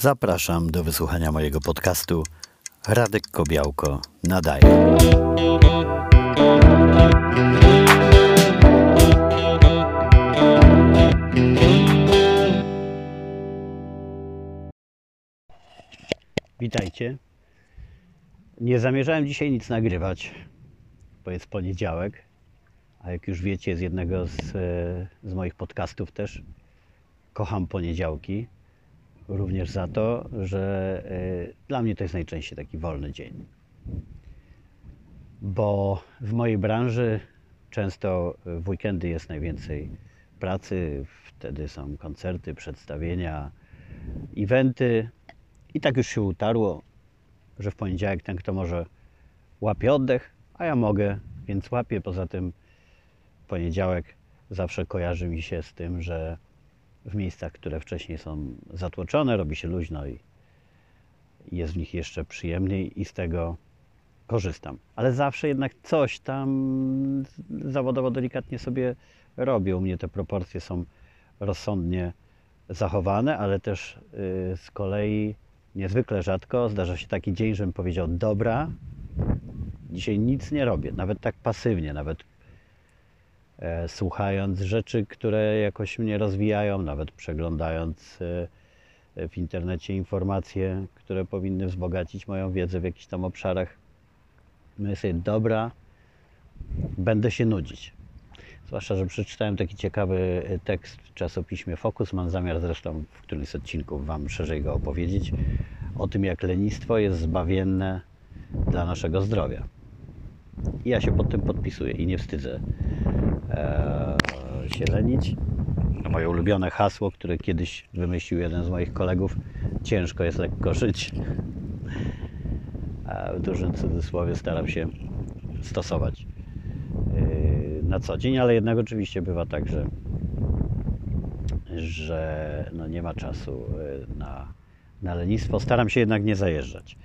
Zapraszam do wysłuchania mojego podcastu Radek Kobiałko nadaje. Witajcie. Nie zamierzałem dzisiaj nic nagrywać, bo jest poniedziałek, a jak już wiecie, z jednego z, z moich podcastów też kocham poniedziałki. Również za to, że y, dla mnie to jest najczęściej taki wolny dzień. Bo w mojej branży często w weekendy jest najwięcej pracy, wtedy są koncerty, przedstawienia, eventy. I tak już się utarło, że w poniedziałek ten, kto może, łapie oddech, a ja mogę, więc łapię. Poza tym poniedziałek zawsze kojarzy mi się z tym, że w miejscach, które wcześniej są zatłoczone, robi się luźno i jest w nich jeszcze przyjemniej i z tego korzystam. Ale zawsze jednak coś tam zawodowo delikatnie sobie robię. U mnie te proporcje są rozsądnie zachowane, ale też yy, z kolei niezwykle rzadko zdarza się taki dzień, żebym powiedział: Dobra, dzisiaj nic nie robię, nawet tak pasywnie, nawet słuchając rzeczy, które jakoś mnie rozwijają, nawet przeglądając e, w internecie informacje, które powinny wzbogacić moją wiedzę w jakichś tam obszarach. Myślę sobie: Dobra, będę się nudzić. Zwłaszcza, że przeczytałem taki ciekawy tekst w czasopiśmie Focus. Mam zamiar zresztą w którymś z odcinków Wam szerzej go opowiedzieć. O tym, jak lenistwo jest zbawienne dla naszego zdrowia. I ja się pod tym podpisuję i nie wstydzę się lenić. Moje ulubione hasło, które kiedyś wymyślił jeden z moich kolegów. Ciężko jest lekko żyć. W dużym cudzysłowie staram się stosować na co dzień, ale jednak oczywiście bywa tak, że, że no nie ma czasu na, na lenistwo. Staram się jednak nie zajeżdżać.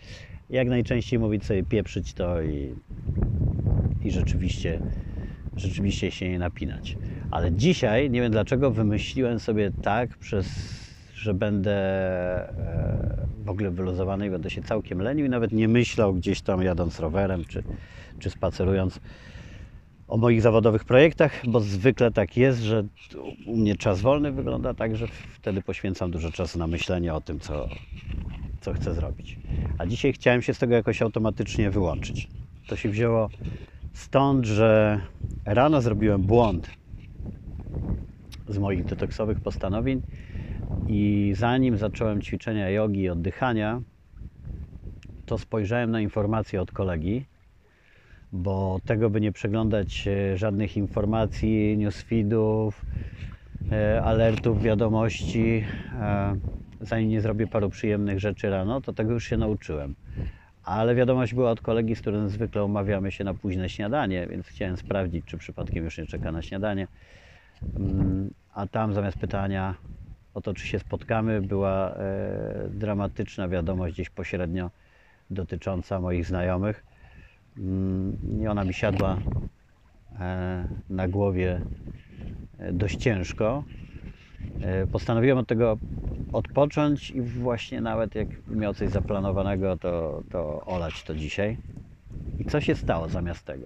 Jak najczęściej mówić sobie pieprzyć to i, i rzeczywiście, rzeczywiście się nie napinać. Ale dzisiaj, nie wiem dlaczego, wymyśliłem sobie tak, przez, że będę w ogóle wyluzowany i będę się całkiem lenił i nawet nie myślał gdzieś tam jadąc rowerem czy, czy spacerując o moich zawodowych projektach, bo zwykle tak jest, że u mnie czas wolny wygląda tak, że wtedy poświęcam dużo czasu na myślenie o tym, co, co chcę zrobić. A dzisiaj chciałem się z tego jakoś automatycznie wyłączyć. To się wzięło stąd, że rano zrobiłem błąd z moich detoksowych postanowień i zanim zacząłem ćwiczenia jogi i oddychania, to spojrzałem na informacje od kolegi, bo tego by nie przeglądać żadnych informacji, newsfeedów, alertów, wiadomości, zanim nie zrobię paru przyjemnych rzeczy rano, to tego już się nauczyłem. Ale wiadomość była od kolegi, z którym zwykle umawiamy się na późne śniadanie, więc chciałem sprawdzić, czy przypadkiem już nie czeka na śniadanie. A tam zamiast pytania o to, czy się spotkamy, była e, dramatyczna wiadomość gdzieś pośrednio dotycząca moich znajomych. I ona mi siadła e, na głowie dość ciężko. E, postanowiłem od tego odpocząć i właśnie nawet jak miał coś zaplanowanego, to, to olać to dzisiaj. I co się stało zamiast tego?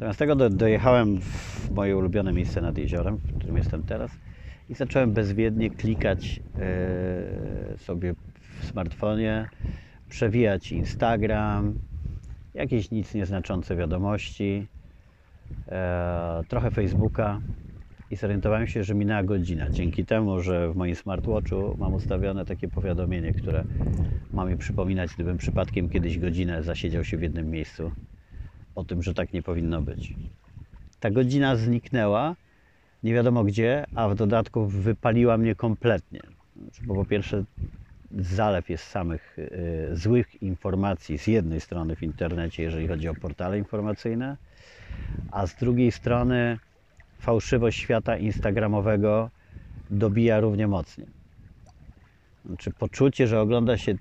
Zamiast tego do, dojechałem w moje ulubione miejsce nad jeziorem, w którym jestem teraz i zacząłem bezwiednie klikać yy, sobie w smartfonie, przewijać Instagram, jakieś nic nieznaczące wiadomości, yy, trochę Facebooka i zorientowałem się, że minęła godzina. Dzięki temu, że w moim smartwatchu mam ustawione takie powiadomienie, które ma mi przypominać, gdybym przypadkiem kiedyś godzinę zasiedział się w jednym miejscu, o tym, że tak nie powinno być. Ta godzina zniknęła, nie wiadomo gdzie, a w dodatku wypaliła mnie kompletnie. Bo po pierwsze, zalew jest samych y, złych informacji z jednej strony w internecie, jeżeli chodzi o portale informacyjne, a z drugiej strony fałszywość świata instagramowego dobija równie mocnie. Znaczy poczucie, że ogląda się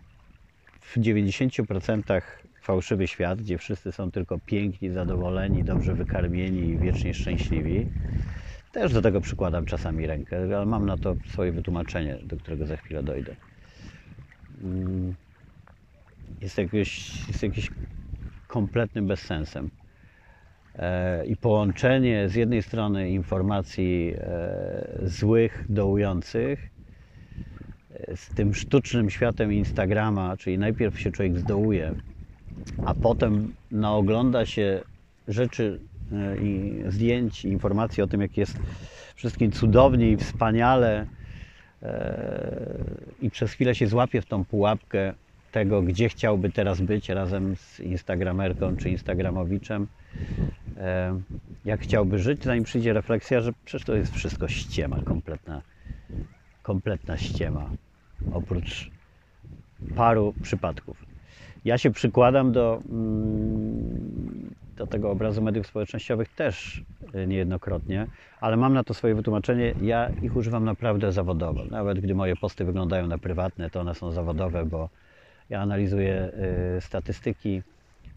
w 90% fałszywy świat, gdzie wszyscy są tylko piękni, zadowoleni, dobrze wykarmieni i wiecznie szczęśliwi. Też do tego przykładam czasami rękę, ale mam na to swoje wytłumaczenie, do którego za chwilę dojdę. mm, jest jakiegoś, jest jakimś kompletnym bezsensem. E, I połączenie z jednej strony informacji e, złych, dołujących, e, z tym sztucznym światem Instagrama, czyli najpierw się człowiek zdołuje, a potem naogląda się rzeczy i zdjęć, i informacji o tym, jak jest wszystkim cudownie i wspaniale i przez chwilę się złapie w tą pułapkę tego, gdzie chciałby teraz być razem z Instagramerką czy Instagramowiczem, jak chciałby żyć, zanim przyjdzie refleksja, że przecież to jest wszystko ściema, kompletna, kompletna ściema, oprócz paru przypadków. Ja się przykładam do, mm, do tego obrazu mediów społecznościowych też y, niejednokrotnie, ale mam na to swoje wytłumaczenie. Ja ich używam naprawdę zawodowo. Nawet gdy moje posty wyglądają na prywatne, to one są zawodowe, bo ja analizuję y, statystyki,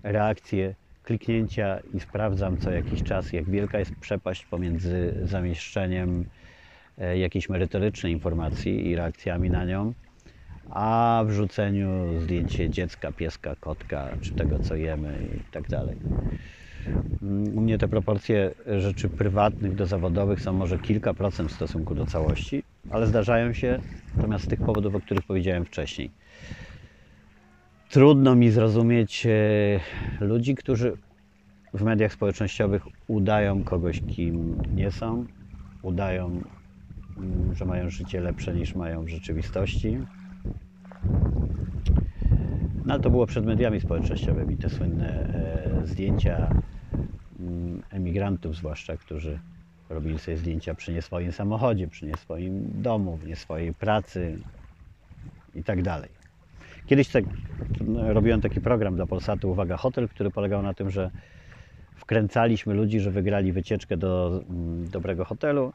reakcje, kliknięcia i sprawdzam co jakiś czas, jak wielka jest przepaść pomiędzy zamieszczeniem y, jakiejś merytorycznej informacji i reakcjami na nią, a wrzuceniu zdjęcie dziecka, pieska, kotka, czy tego, co jemy i tak dalej. Mm, U mnie te proporcje rzeczy prywatnych do zawodowych są może kilka procent w stosunku do całości, ale zdarzają się natomiast z tych powodów, o których powiedziałem wcześniej. Trudno mi zrozumieć e, ludzi, którzy w mediach społecznościowych udają kogoś, kim nie są, udają, mm, że mają życie lepsze niż mają w rzeczywistości. No ale to było przed mediami społecznościowymi, te słynne e, zdjęcia mm, emigrantów zwłaszcza, którzy robili sobie zdjęcia przy nie swoim samochodzie, przy nie swoim domu, w nie swojej pracy i tak dalej. Kiedyś tak, robiłem taki program dla Polsatu Uwaga Hotel, który polegał na tym, że wkręcaliśmy ludzi, że wygrali wycieczkę do mm, dobrego hotelu,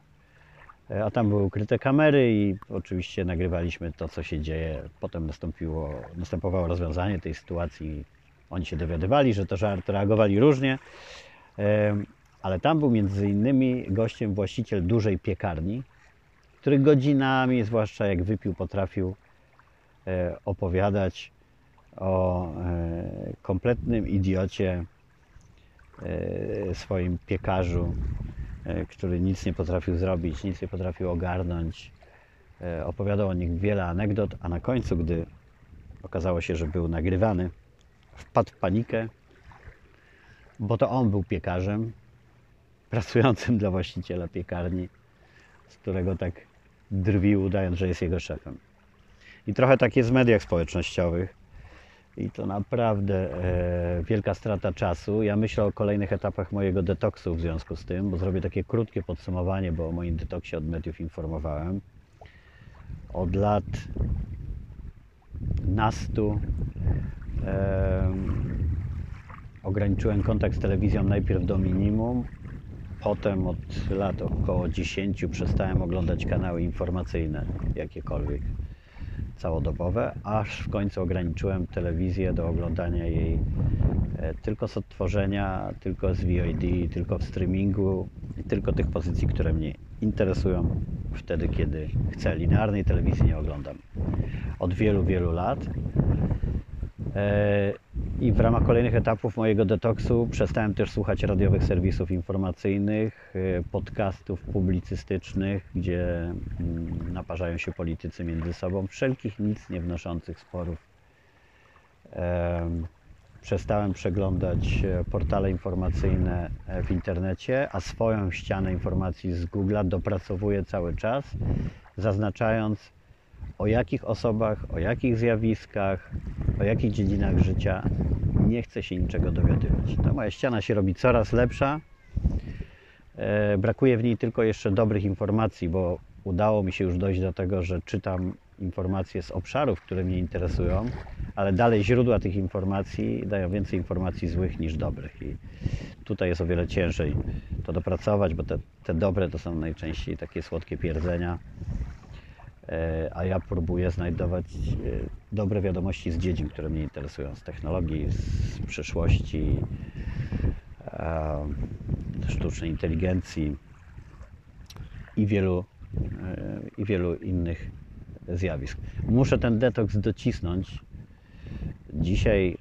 a tam były ukryte kamery i oczywiście nagrywaliśmy to, co się dzieje. Potem nastąpiło, następowało rozwiązanie tej sytuacji. Oni się dowiadywali, że to żart, reagowali różnie, ale tam był między innymi gościem właściciel dużej piekarni, który godzinami, zwłaszcza jak wypił, potrafił opowiadać o e, kompletnym idiocie, e, swoim piekarzu, e, który nic nie potrafił zrobić, nic nie potrafił ogarnąć. E, Opowiadał o nich wiele anegdot, a na końcu, gdy okazało się, że był nagrywany, wpadł w panikę, bo to on był piekarzem pracującym dla właściciela piekarni, z którego tak drwił, udając, że jest jego szefem. I trochę tak jest w mediach społecznościowych. I to naprawdę e, wielka strata czasu. Ja myślę o kolejnych etapach mojego detoksu w związku z tym, bo zrobię takie krótkie podsumowanie, bo o moim detoksie od mediów informowałem. Od lat nastu em, ograniczyłem kontakt z telewizją najpierw do minimum, potem od lat około 10 przestałem oglądać kanały informacyjne, jakiekolwiek całodobowe, aż w końcu ograniczyłem telewizję do oglądania jej e, tylko z odtworzenia, tylko z VOD, tylko w streamingu, tylko tych pozycji, które mnie interesują wtedy, kiedy chcę. Linearnej telewizji nie oglądam od wielu, wielu lat. I w ramach kolejnych etapów mojego detoksu przestałem też słuchać radiowych serwisów informacyjnych, e, podcastów publicystycznych, gdzie mm, naparzają się politycy między sobą, wszelkich nic nie wnoszących sporów. Em, Przestałem przeglądać e, portale informacyjne e, w internecie, a swoją ścianę informacji z Google'a dopracowuję cały czas, zaznaczając o jakich osobach, o jakich zjawiskach, o jakich dziedzinach życia nie chcę się niczego dowiadywać. Ta moja ściana się robi coraz lepsza. E, Brakuje w niej tylko jeszcze dobrych informacji, bo udało mi się już dojść do tego, że czytam informacje z obszarów, które mnie interesują, ale dalej źródła tych informacji dają więcej informacji złych niż dobrych. I tutaj jest o wiele ciężej to dopracować, bo te, te dobre to są najczęściej takie słodkie pierdzenia. E, a ja próbuję znajdować e, dobre wiadomości z dziedzin, które mnie interesują, z technologii, z przyszłości, e, sztucznej inteligencji i wielu, i wielu innych zjawisk. Muszę ten detoks docisnąć. Dzisiaj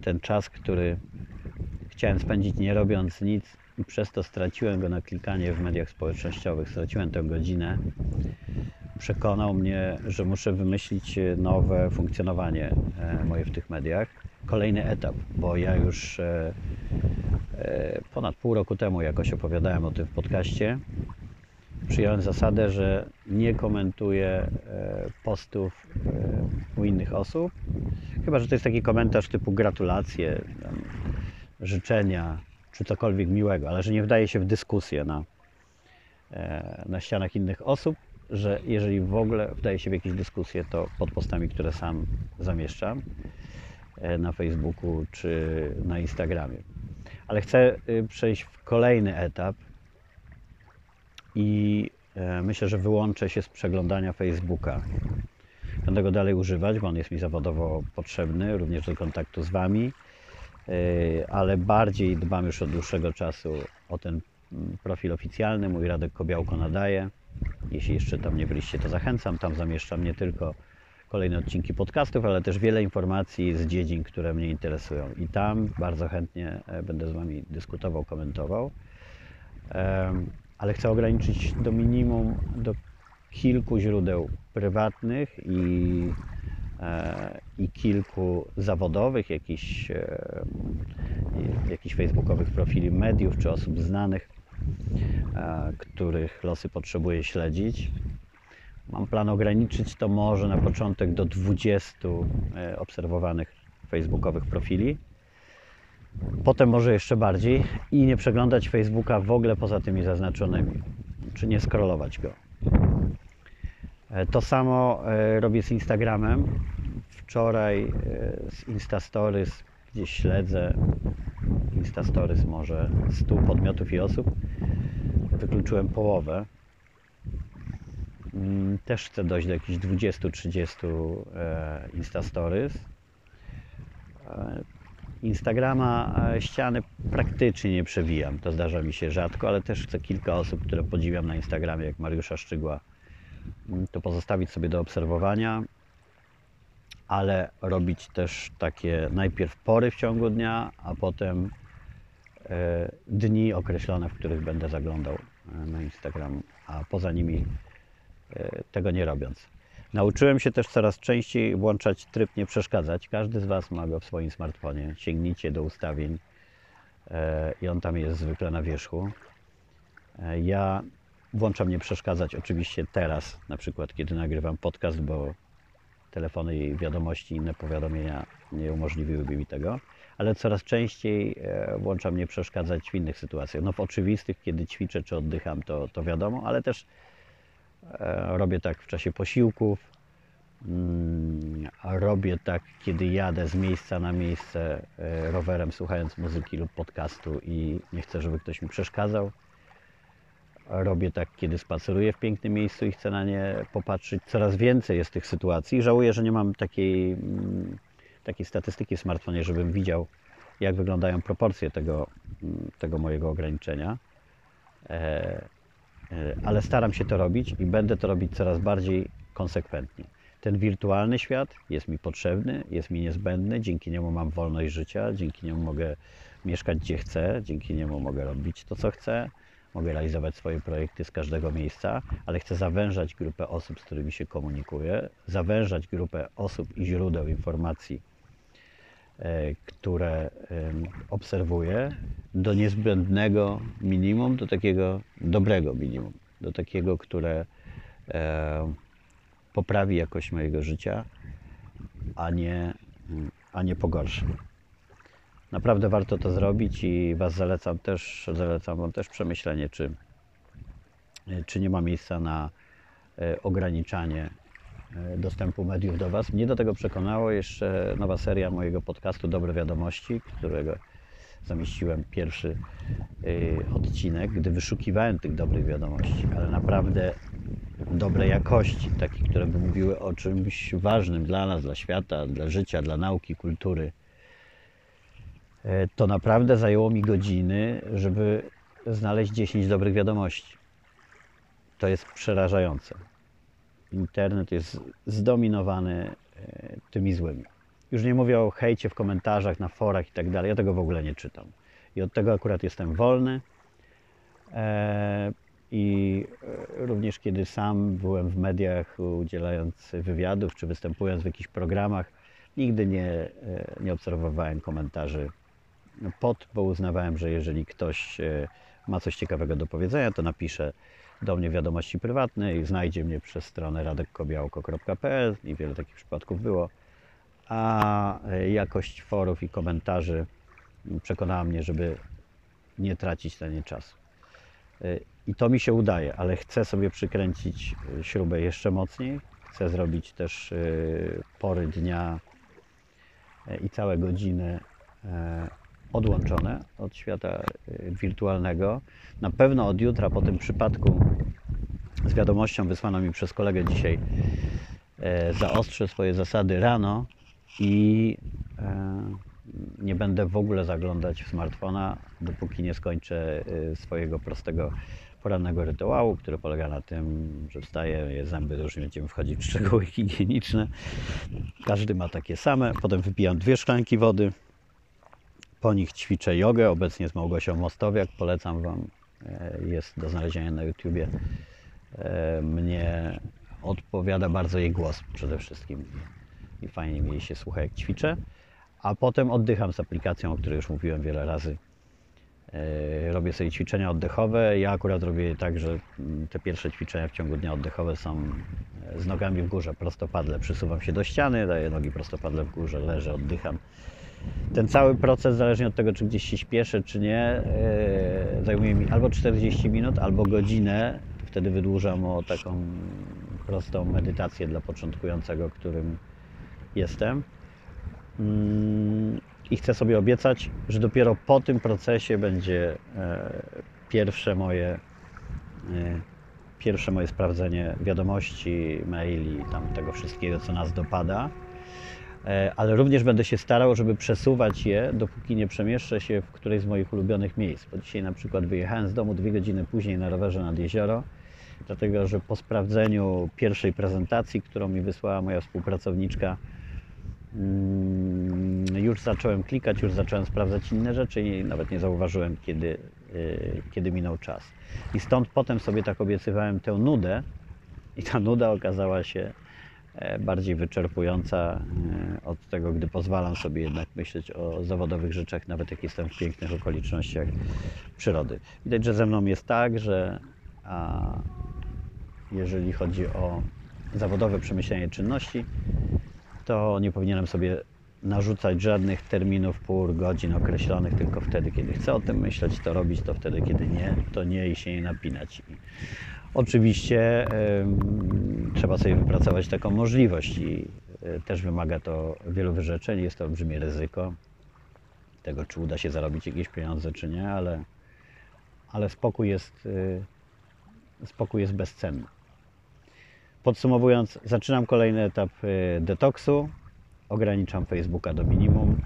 ten czas, który chciałem spędzić nie robiąc nic i przez to straciłem go na klikanie w mediach społecznościowych, straciłem tę godzinę, przekonał mnie, że muszę wymyślić nowe funkcjonowanie e, moje w tych mediach. Kolejny etap, bo ja już e, e, ponad pół roku temu jakoś opowiadałem o tym w podcaście. Przyjąłem zasadę, że nie komentuję e, postów e, u innych osób, chyba że to jest taki komentarz typu gratulacje, życzenia czy cokolwiek miłego, ale że nie wdaje się w dyskusję na, e, na ścianach innych osób, że jeżeli w ogóle wdaje się w jakieś dyskusje, to pod postami, które sam zamieszczam e, na Facebooku czy na Instagramie. Ale chcę y, przejść w kolejny etap i e, myślę, że wyłączę się z przeglądania Facebooka. Będę go dalej używać, bo on jest mi zawodowo potrzebny, również do kontaktu z Wami, e, ale bardziej dbam już od dłuższego czasu o ten mm, profil oficjalny. Mój Radek Kobiałko nadaje. Jeśli jeszcze tam nie byliście, to zachęcam. Tam zamieszczam nie tylko kolejne odcinki podcastów, ale też wiele informacji z dziedzin, które mnie interesują. I tam bardzo chętnie e, będę z Wami dyskutował, komentował. Ale chcę ograniczyć do minimum, do kilku źródeł prywatnych i, e, i kilku zawodowych, jakichś, e, jakichś facebookowych profili mediów czy osób znanych, których losy potrzebuję śledzić. Mam plan ograniczyć to może na początek do 20 e, obserwowanych facebookowych profili. Potem może jeszcze bardziej i nie przeglądać Facebooka w ogóle poza tymi zaznaczonymi, czy nie scrollować go. E, To samo e, robię z Instagramem. Wczoraj e, z Instastories gdzieś śledzę Instastories może 100 podmiotów i osób. Wykluczyłem połowę. Mm, Też chcę dojść do jakichś 20-30 e, Instastories. E, Instagrama e, ściany praktycznie nie przewijam. To zdarza mi się rzadko, ale też chcę kilka osób, które podziwiam na Instagramie, jak Mariusza Szczygła, mm, to pozostawić sobie do obserwowania, ale robić też takie najpierw pory w ciągu dnia, a potem e, dni określone, w których będę zaglądał e, na Instagram, a poza nimi e, tego nie robiąc. Nauczyłem się też coraz częściej włączać tryb nie przeszkadzać. Każdy z Was ma go w swoim smartfonie. Sięgnijcie do ustawień i on tam jest zwykle na wierzchu. Ja włączam nie przeszkadzać oczywiście teraz, na przykład kiedy nagrywam podcast, bo telefony i wiadomości, inne powiadomienia nie umożliwiłyby mi tego, ale coraz częściej e, włączam nie przeszkadzać w innych sytuacjach. No w oczywistych, kiedy ćwiczę czy oddycham, to, to wiadomo, ale też e, robię tak w czasie posiłków, mm, robię tak, kiedy jadę z miejsca na miejsce e, rowerem, słuchając muzyki lub podcastu i nie chcę, żeby ktoś mi przeszkadzał. Robię tak, kiedy spaceruję w pięknym miejscu i chcę na nie popatrzeć. Coraz więcej jest tych sytuacji. Żałuję, że nie mam takiej, mm, takiej statystyki w smartfonie, żebym widział, jak wyglądają proporcje tego, mm, tego mojego ograniczenia. E, e, Ale staram się to robić i będę to robić coraz bardziej konsekwentnie. Ten wirtualny świat jest mi potrzebny, jest mi niezbędny, dzięki niemu mam wolność życia, dzięki niemu mogę mieszkać gdzie chcę, dzięki niemu mogę robić to, co chcę, mogę realizować swoje projekty z każdego miejsca, ale chcę zawężać grupę osób, z którymi się komunikuję, zawężać grupę osób i źródeł informacji, e, które obserwuję, do niezbędnego minimum, do takiego dobrego minimum, do takiego, które e, poprawi jakość mojego życia, a nie, a nie pogorszy. Naprawdę warto to zrobić i Was zalecam też, zalecam Wam też przemyślenie, czy, czy nie ma miejsca na e, ograniczanie e, dostępu mediów do Was. Mnie do tego przekonało jeszcze nowa seria mojego podcastu Dobre Wiadomości, którego zamieściłem pierwszy y, odcinek, gdy wyszukiwałem tych dobrych wiadomości, ale naprawdę dobrej jakości, takie, które by mówiły o czymś ważnym dla nas, dla świata, dla życia, dla nauki, kultury. E, To naprawdę zajęło mi godziny, żeby znaleźć 10 dobrych wiadomości. To jest przerażające. internet jest zdominowany e, tymi złymi. Już nie mówię o hejcie w komentarzach, na forach i tak dalej. Ja tego w ogóle nie czytam. I od tego akurat jestem wolny. E, I również kiedy sam byłem w mediach udzielając wywiadów czy występując w jakichś programach, nigdy nie, nie obserwowałem komentarzy pod, bo uznawałem, że jeżeli ktoś e, ma coś ciekawego do powiedzenia, to napisze do mnie wiadomości prywatne i znajdzie mnie przez stronę radekkobiałko.pl i wiele takich przypadków było. A e, jakość forów i komentarzy przekonała mnie, żeby nie tracić na nie czasu. E, I to mi się udaje, ale chcę sobie przykręcić śrubę jeszcze mocniej. Chcę zrobić też pory dnia i całe godziny odłączone od świata e, wirtualnego. Na pewno od jutra po tym przypadku z wiadomością wysłaną mi przez kolegę dzisiaj e, zaostrzę swoje zasady rano i e, nie będę w ogóle zaglądać w smartfona, dopóki nie skończę e, swojego prostego porannego rytuału, który polega na tym, że wstaję, je zęby, już nie będziemy wchodzić w szczegóły higieniczne. Każdy ma takie same. Potem wypijam dwie szklanki wody. Po nich ćwiczę jogę, obecnie z Małgosią Mostowiak. Polecam Wam, e, jest do znalezienia na YouTubie. E, Mnie odpowiada bardzo jej głos przede wszystkim i fajnie mi się słucha jak ćwiczę. A potem oddycham z aplikacją, o której już mówiłem wiele razy. E, Robię sobie ćwiczenia oddechowe. Ja akurat robię tak, że mm, te pierwsze ćwiczenia w ciągu dnia oddechowe są z nogami w górze, prostopadle. Przysuwam się do ściany, daję nogi prostopadle w górze, leżę, oddycham. Ten cały proces, zależnie od tego, czy gdzieś się śpieszę, czy nie, e, zajmuje mi albo 40 minut, albo godzinę. Wtedy wydłużam o taką prostą medytację dla początkującego, którym jestem. Mm, I chcę sobie obiecać, że dopiero po tym procesie będzie e, pierwsze moje, e, pierwsze moje sprawdzenie wiadomości, maili, tam tego wszystkiego, co nas dopada. E, Ale również będę się starał, żeby przesuwać je, dopóki nie przemieszczę się w którejś z moich ulubionych miejsc. Bo dzisiaj na przykład wyjechałem z domu dwie godziny później na rowerze nad jezioro, dlatego że po sprawdzeniu pierwszej prezentacji, którą mi wysłała moja współpracowniczka, Mm, już zacząłem klikać, już zacząłem sprawdzać inne rzeczy i nawet nie zauważyłem, kiedy, y, kiedy minął czas. I stąd potem sobie tak obiecywałem tę nudę i ta nuda okazała się e, bardziej wyczerpująca e, od tego, gdy pozwalam sobie jednak myśleć o zawodowych rzeczach, nawet jak jestem w pięknych okolicznościach przyrody. Widać, że ze mną jest tak, że jeżeli chodzi o zawodowe przemyślenie czynności, to nie powinienem sobie narzucać żadnych terminów, pór, godzin określonych, tylko wtedy, kiedy chcę o tym myśleć, to robić, to wtedy, kiedy nie, to nie i się nie napinać. Oczywiście trzeba sobie wypracować taką możliwość i e, też wymaga to wielu wyrzeczeń, jest to olbrzymie ryzyko tego, czy uda się zarobić jakieś pieniądze, czy nie, ale, ale spokój jest, y, spokój jest bezcenny. Podsumowując, zaczynam kolejny etap e, detoksu. Ograniczam Facebooka do minimum,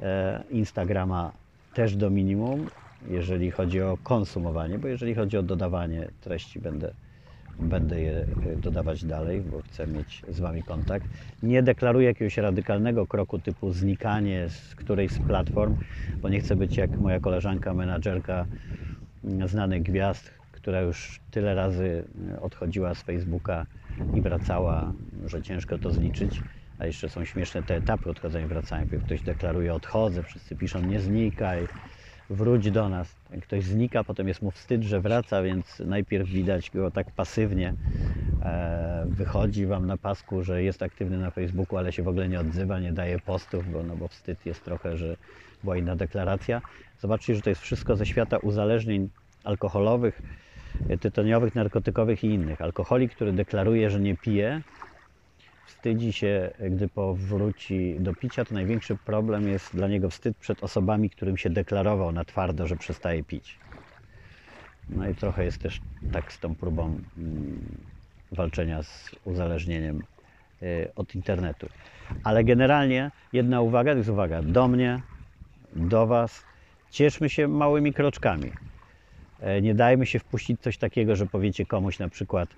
e, Instagrama też do minimum, jeżeli chodzi o konsumowanie, bo jeżeli chodzi o dodawanie treści, będę, będę je e, dodawać dalej, bo chcę mieć z Wami kontakt. Nie deklaruję jakiegoś radykalnego kroku typu znikanie z którejś z platform, bo nie chcę być jak moja koleżanka, menadżerka mm, znanych gwiazd, która już tyle razy e, odchodziła z Facebooka i wracała, że ciężko to zliczyć. A jeszcze są śmieszne te etapy odchodzenia i wracania. Ktoś deklaruje odchodzę, wszyscy piszą nie znikaj, wróć do nas. Ktoś znika, potem jest mu wstyd, że wraca, więc najpierw widać go tak pasywnie. E, wychodzi Wam na pasku, że jest aktywny na Facebooku, ale się w ogóle nie odzywa, nie daje postów, bo, no bo wstyd jest trochę, że była inna deklaracja. Zobaczcie, że to jest wszystko ze świata uzależnień alkoholowych, tytoniowych, narkotykowych i innych. Alkoholik, który deklaruje, że nie pije, wstydzi się, gdy powróci do picia, to największy problem jest dla niego wstyd przed osobami, którym się deklarował na twardo, że przestaje pić. No i trochę jest też tak z tą próbą mm, walczenia z uzależnieniem y, od internetu. Ale generalnie jedna uwaga, to jest uwaga do mnie, do Was. Cieszmy się małymi kroczkami. E, Nie dajmy się wpuścić coś takiego, że powiecie komuś na przykład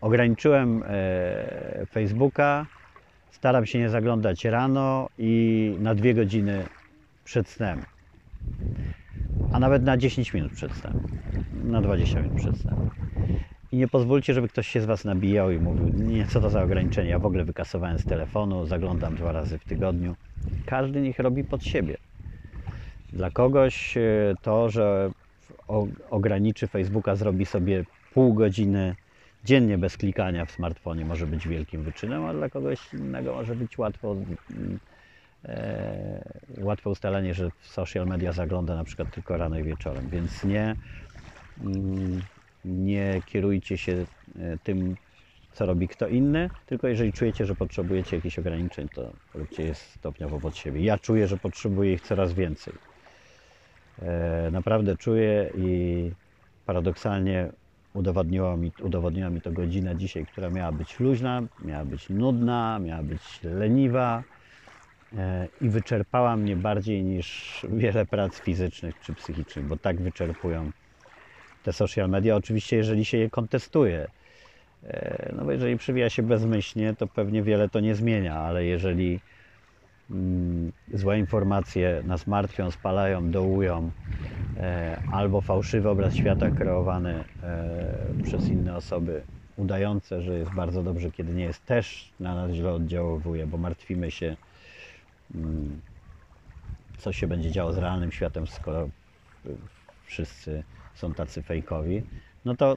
ograniczyłem e, Facebooka, staram się nie zaglądać rano i na dwie godziny przed snem. A nawet na 10 minut przed snem. Na 20 minut przed snem. I nie pozwólcie, żeby ktoś się z Was nabijał i mówił, nie, co to za ograniczenie, ja w ogóle wykasowałem z telefonu, zaglądam dwa razy w tygodniu. Każdy niech robi pod siebie. Dla kogoś e, to, że ograniczy Facebooka, zrobi sobie pół godziny dziennie bez klikania w smartfonie może być wielkim wyczynem, a dla kogoś innego może być łatwo, mm, e, łatwe ustalenie, że w social media zagląda na przykład tylko rano i wieczorem, więc nie, mm, nie kierujcie się e, tym, co robi kto inny, tylko jeżeli czujecie, że potrzebujecie jakichś ograniczeń, to róbcie je stopniowo pod siebie. Ja czuję, że potrzebuję ich coraz więcej. E, Naprawdę czuję i paradoksalnie udowodniła mi, udowodniła mi to godzina dzisiaj, która miała być luźna, miała być nudna, miała być leniwa e, i wyczerpała mnie bardziej niż wiele prac fizycznych czy psychicznych, bo tak wyczerpują te social media. Oczywiście, jeżeli się je kontestuje, e, no bo jeżeli przewija się bezmyślnie, to pewnie wiele to nie zmienia, ale jeżeli złe informacje nas martwią, spalają, dołują, e, albo fałszywy obraz świata kreowany e, przez inne osoby, udające, że jest bardzo dobrze, kiedy nie jest, też na nas źle oddziaływuje, bo martwimy się, mm, co się będzie działo z realnym światem, skoro y, wszyscy są tacy fejkowi, no to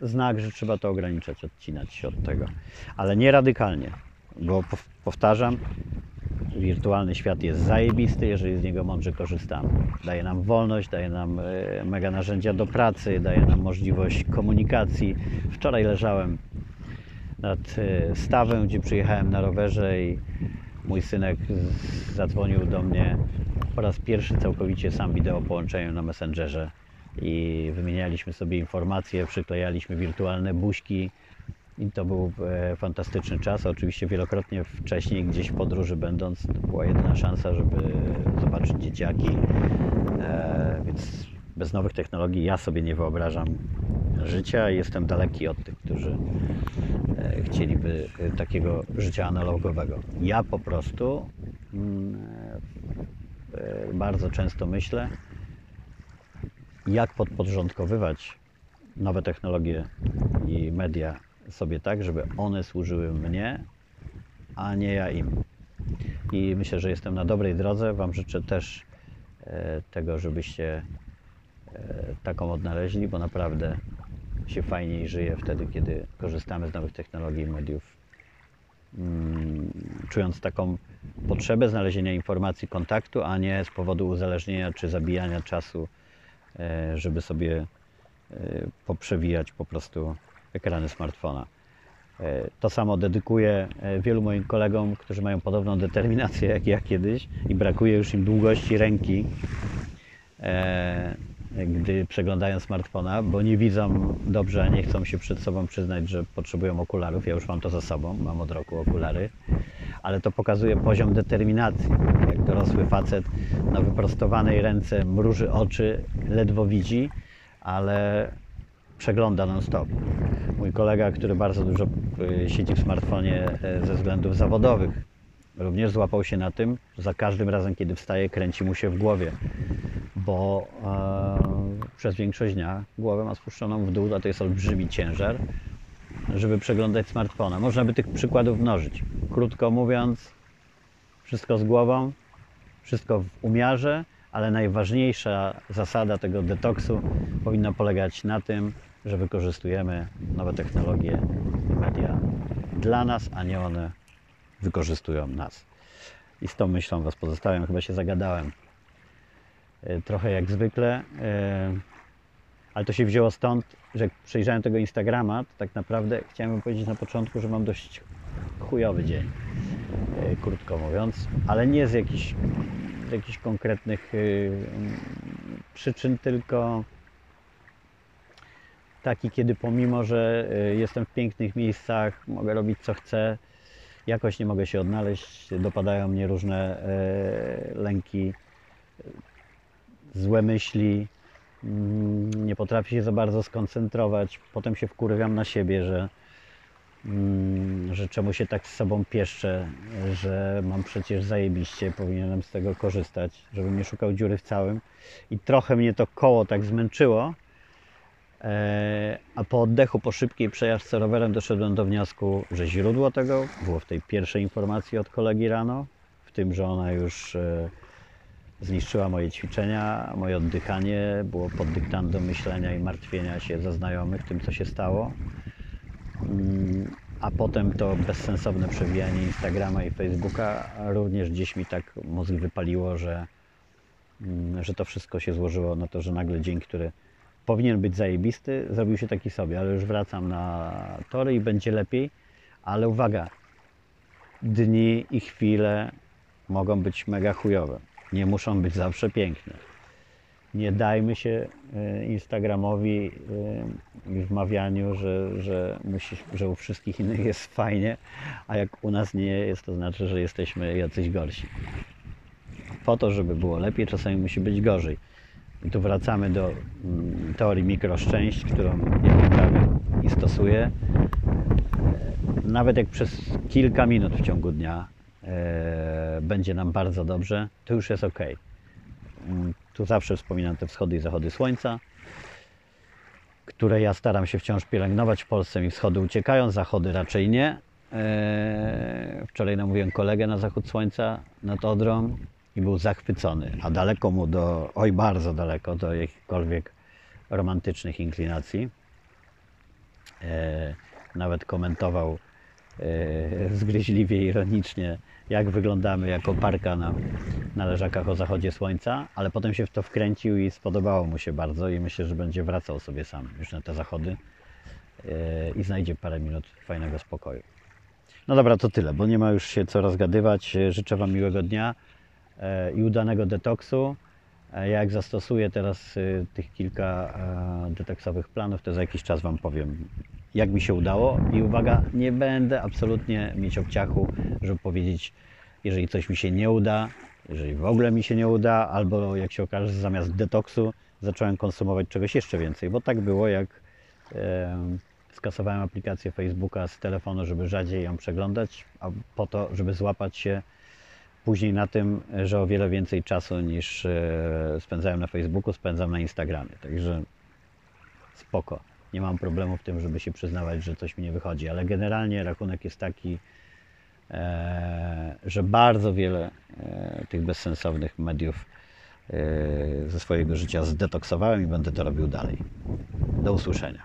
znak, że trzeba to ograniczać, odcinać się od tego. Ale nie radykalnie, bo pow- powtarzam, wirtualny świat jest zajebisty, jeżeli z niego mądrze korzystamy. Daje nam wolność, daje nam e, mega narzędzia do pracy, daje nam możliwość komunikacji. Wczoraj leżałem nad e, stawem, gdzie przyjechałem na rowerze i mój synek zadzwonił do mnie po raz pierwszy całkowicie sam wideo połączeniu na Messengerze i wymienialiśmy sobie informacje, przyklejaliśmy wirtualne buźki i to był e, fantastyczny czas. Oczywiście wielokrotnie wcześniej gdzieś w podróży będąc, to była jedyna szansa, żeby zobaczyć dzieciaki. E, więc bez nowych technologii ja sobie nie wyobrażam życia i jestem daleki od tych, którzy e, chcieliby takiego życia analogowego. Ja po prostu mm, bardzo często myślę, jak podporządkowywać nowe technologie i media sobie tak, żeby one służyły mnie, a nie ja im. I myślę, że jestem na dobrej drodze. Wam życzę też e, tego, żebyście e, taką odnaleźli, bo naprawdę się fajniej żyje wtedy, kiedy korzystamy z nowych technologii i mediów, mm, czując taką potrzebę znalezienia informacji, kontaktu, a nie z powodu uzależnienia czy zabijania czasu, e, żeby sobie poprzewijać po prostu ekrany smartfona. E, To samo dedykuję e, wielu moim kolegom, którzy mają podobną determinację jak ja kiedyś i brakuje już im długości ręki, e, gdy przeglądają smartfona, bo nie widzą dobrze, nie chcą się przed sobą przyznać, że potrzebują okularów. Ja już mam to za sobą, mam od roku okulary, ale to pokazuje poziom determinacji. Jak dorosły facet na wyprostowanej ręce mruży oczy, ledwo widzi, ale przegląda non-stop. Mój kolega, który bardzo dużo y, siedzi w smartfonie e, ze względów zawodowych, również złapał się na tym, że za każdym razem, kiedy wstaje, kręci mu się w głowie, bo e, przez większość dnia głowę ma spuszczoną w dół, a to jest olbrzymi ciężar, żeby przeglądać smartfona. Można by tych przykładów mnożyć. Krótko mówiąc, wszystko z głową, wszystko w umiarze, ale najważniejsza zasada tego detoksu powinna polegać na tym, że wykorzystujemy nowe technologie i media dla nas, a nie one wykorzystują nas. I z tą myślą Was pozostawiam. Chyba się zagadałem. E, Trochę jak zwykle, e, ale to się wzięło stąd, że jak przejrzałem tego Instagrama, to tak naprawdę chciałem powiedzieć na początku, że mam dość chujowy dzień, e, krótko mówiąc, ale nie z jakichś, z jakichś konkretnych y, przyczyn, tylko taki, kiedy pomimo, że y, jestem w pięknych miejscach, mogę robić co chcę, jakoś nie mogę się odnaleźć, dopadają mnie różne e, lęki, złe myśli, mm, nie potrafię się za bardzo skoncentrować. Potem się wkurwiam na siebie, że, mm, że czemu się tak z sobą pieszczę, że mam przecież zajebiście, powinienem z tego korzystać, żebym nie szukał dziury w całym. I trochę mnie to koło tak zmęczyło, A po oddechu, po szybkiej przejażdżce rowerem doszedłem do wniosku, że źródło tego było w tej pierwszej informacji od kolegi rano, w tym, że ona już e, zniszczyła moje ćwiczenia, moje oddychanie, było pod dyktando myślenia i martwienia się za znajomych tym, co się stało. Mm, A potem to bezsensowne przewijanie Instagrama i Facebooka również gdzieś mi tak mózg wypaliło, że, mm, że to wszystko się złożyło na to, że nagle dzień, który powinien być zajebisty, zrobił się taki sobie, ale już wracam na tory i będzie lepiej. Ale uwaga, dni i chwile mogą być mega chujowe. Nie muszą być zawsze piękne. Nie dajmy się e, Instagramowi e, i wmawianiu, że, że, musi, że u wszystkich innych jest fajnie, a jak u nas nie jest, to znaczy, że jesteśmy jacyś gorsi. Po to, żeby było lepiej, czasami musi być gorzej. I tu wracamy do mm, teorii mikroszczęść, którą ja poprawię i stosuję. E, Nawet jak przez kilka minut w ciągu dnia e, będzie nam bardzo dobrze, to już jest ok. Mm, Tu zawsze wspominam te wschody i zachody słońca, które ja staram się wciąż pielęgnować. W Polsce mi wschody uciekają, zachody raczej nie. E, Wczoraj namówiłem kolegę na zachód słońca nad Odrą i był zachwycony, a daleko mu do, oj bardzo daleko, do jakichkolwiek romantycznych inklinacji. E, nawet komentował e, zgryźliwie, ironicznie, jak wyglądamy jako parka na, na leżakach o zachodzie słońca, ale potem się w to wkręcił i spodobało mu się bardzo i myślę, że będzie wracał sobie sam już na te zachody e, i znajdzie parę minut fajnego spokoju. No dobra, to tyle, bo nie ma już się co rozgadywać. Życzę Wam miłego dnia i udanego detoksu. E, Ja jak zastosuję teraz y, tych kilka e, detoksowych planów, to za jakiś czas Wam powiem, jak mi się udało. I uwaga, nie będę absolutnie mieć obciachu, żeby powiedzieć, jeżeli coś mi się nie uda, jeżeli w ogóle mi się nie uda, albo jak się okaże, że zamiast detoksu zacząłem konsumować czegoś jeszcze więcej, bo tak było jak e, skasowałem aplikację Facebooka z telefonu, żeby rzadziej ją przeglądać, a po to, żeby złapać się później na tym, że o wiele więcej czasu niż e, spędzałem na Facebooku, spędzam na Instagramie. Także spoko. Nie mam problemu w tym, żeby się przyznawać, że coś mi nie wychodzi, ale generalnie rachunek jest taki, e, że bardzo wiele e, tych bezsensownych mediów ze swojego życia zdetoksowałem i będę to robił dalej. Do usłyszenia.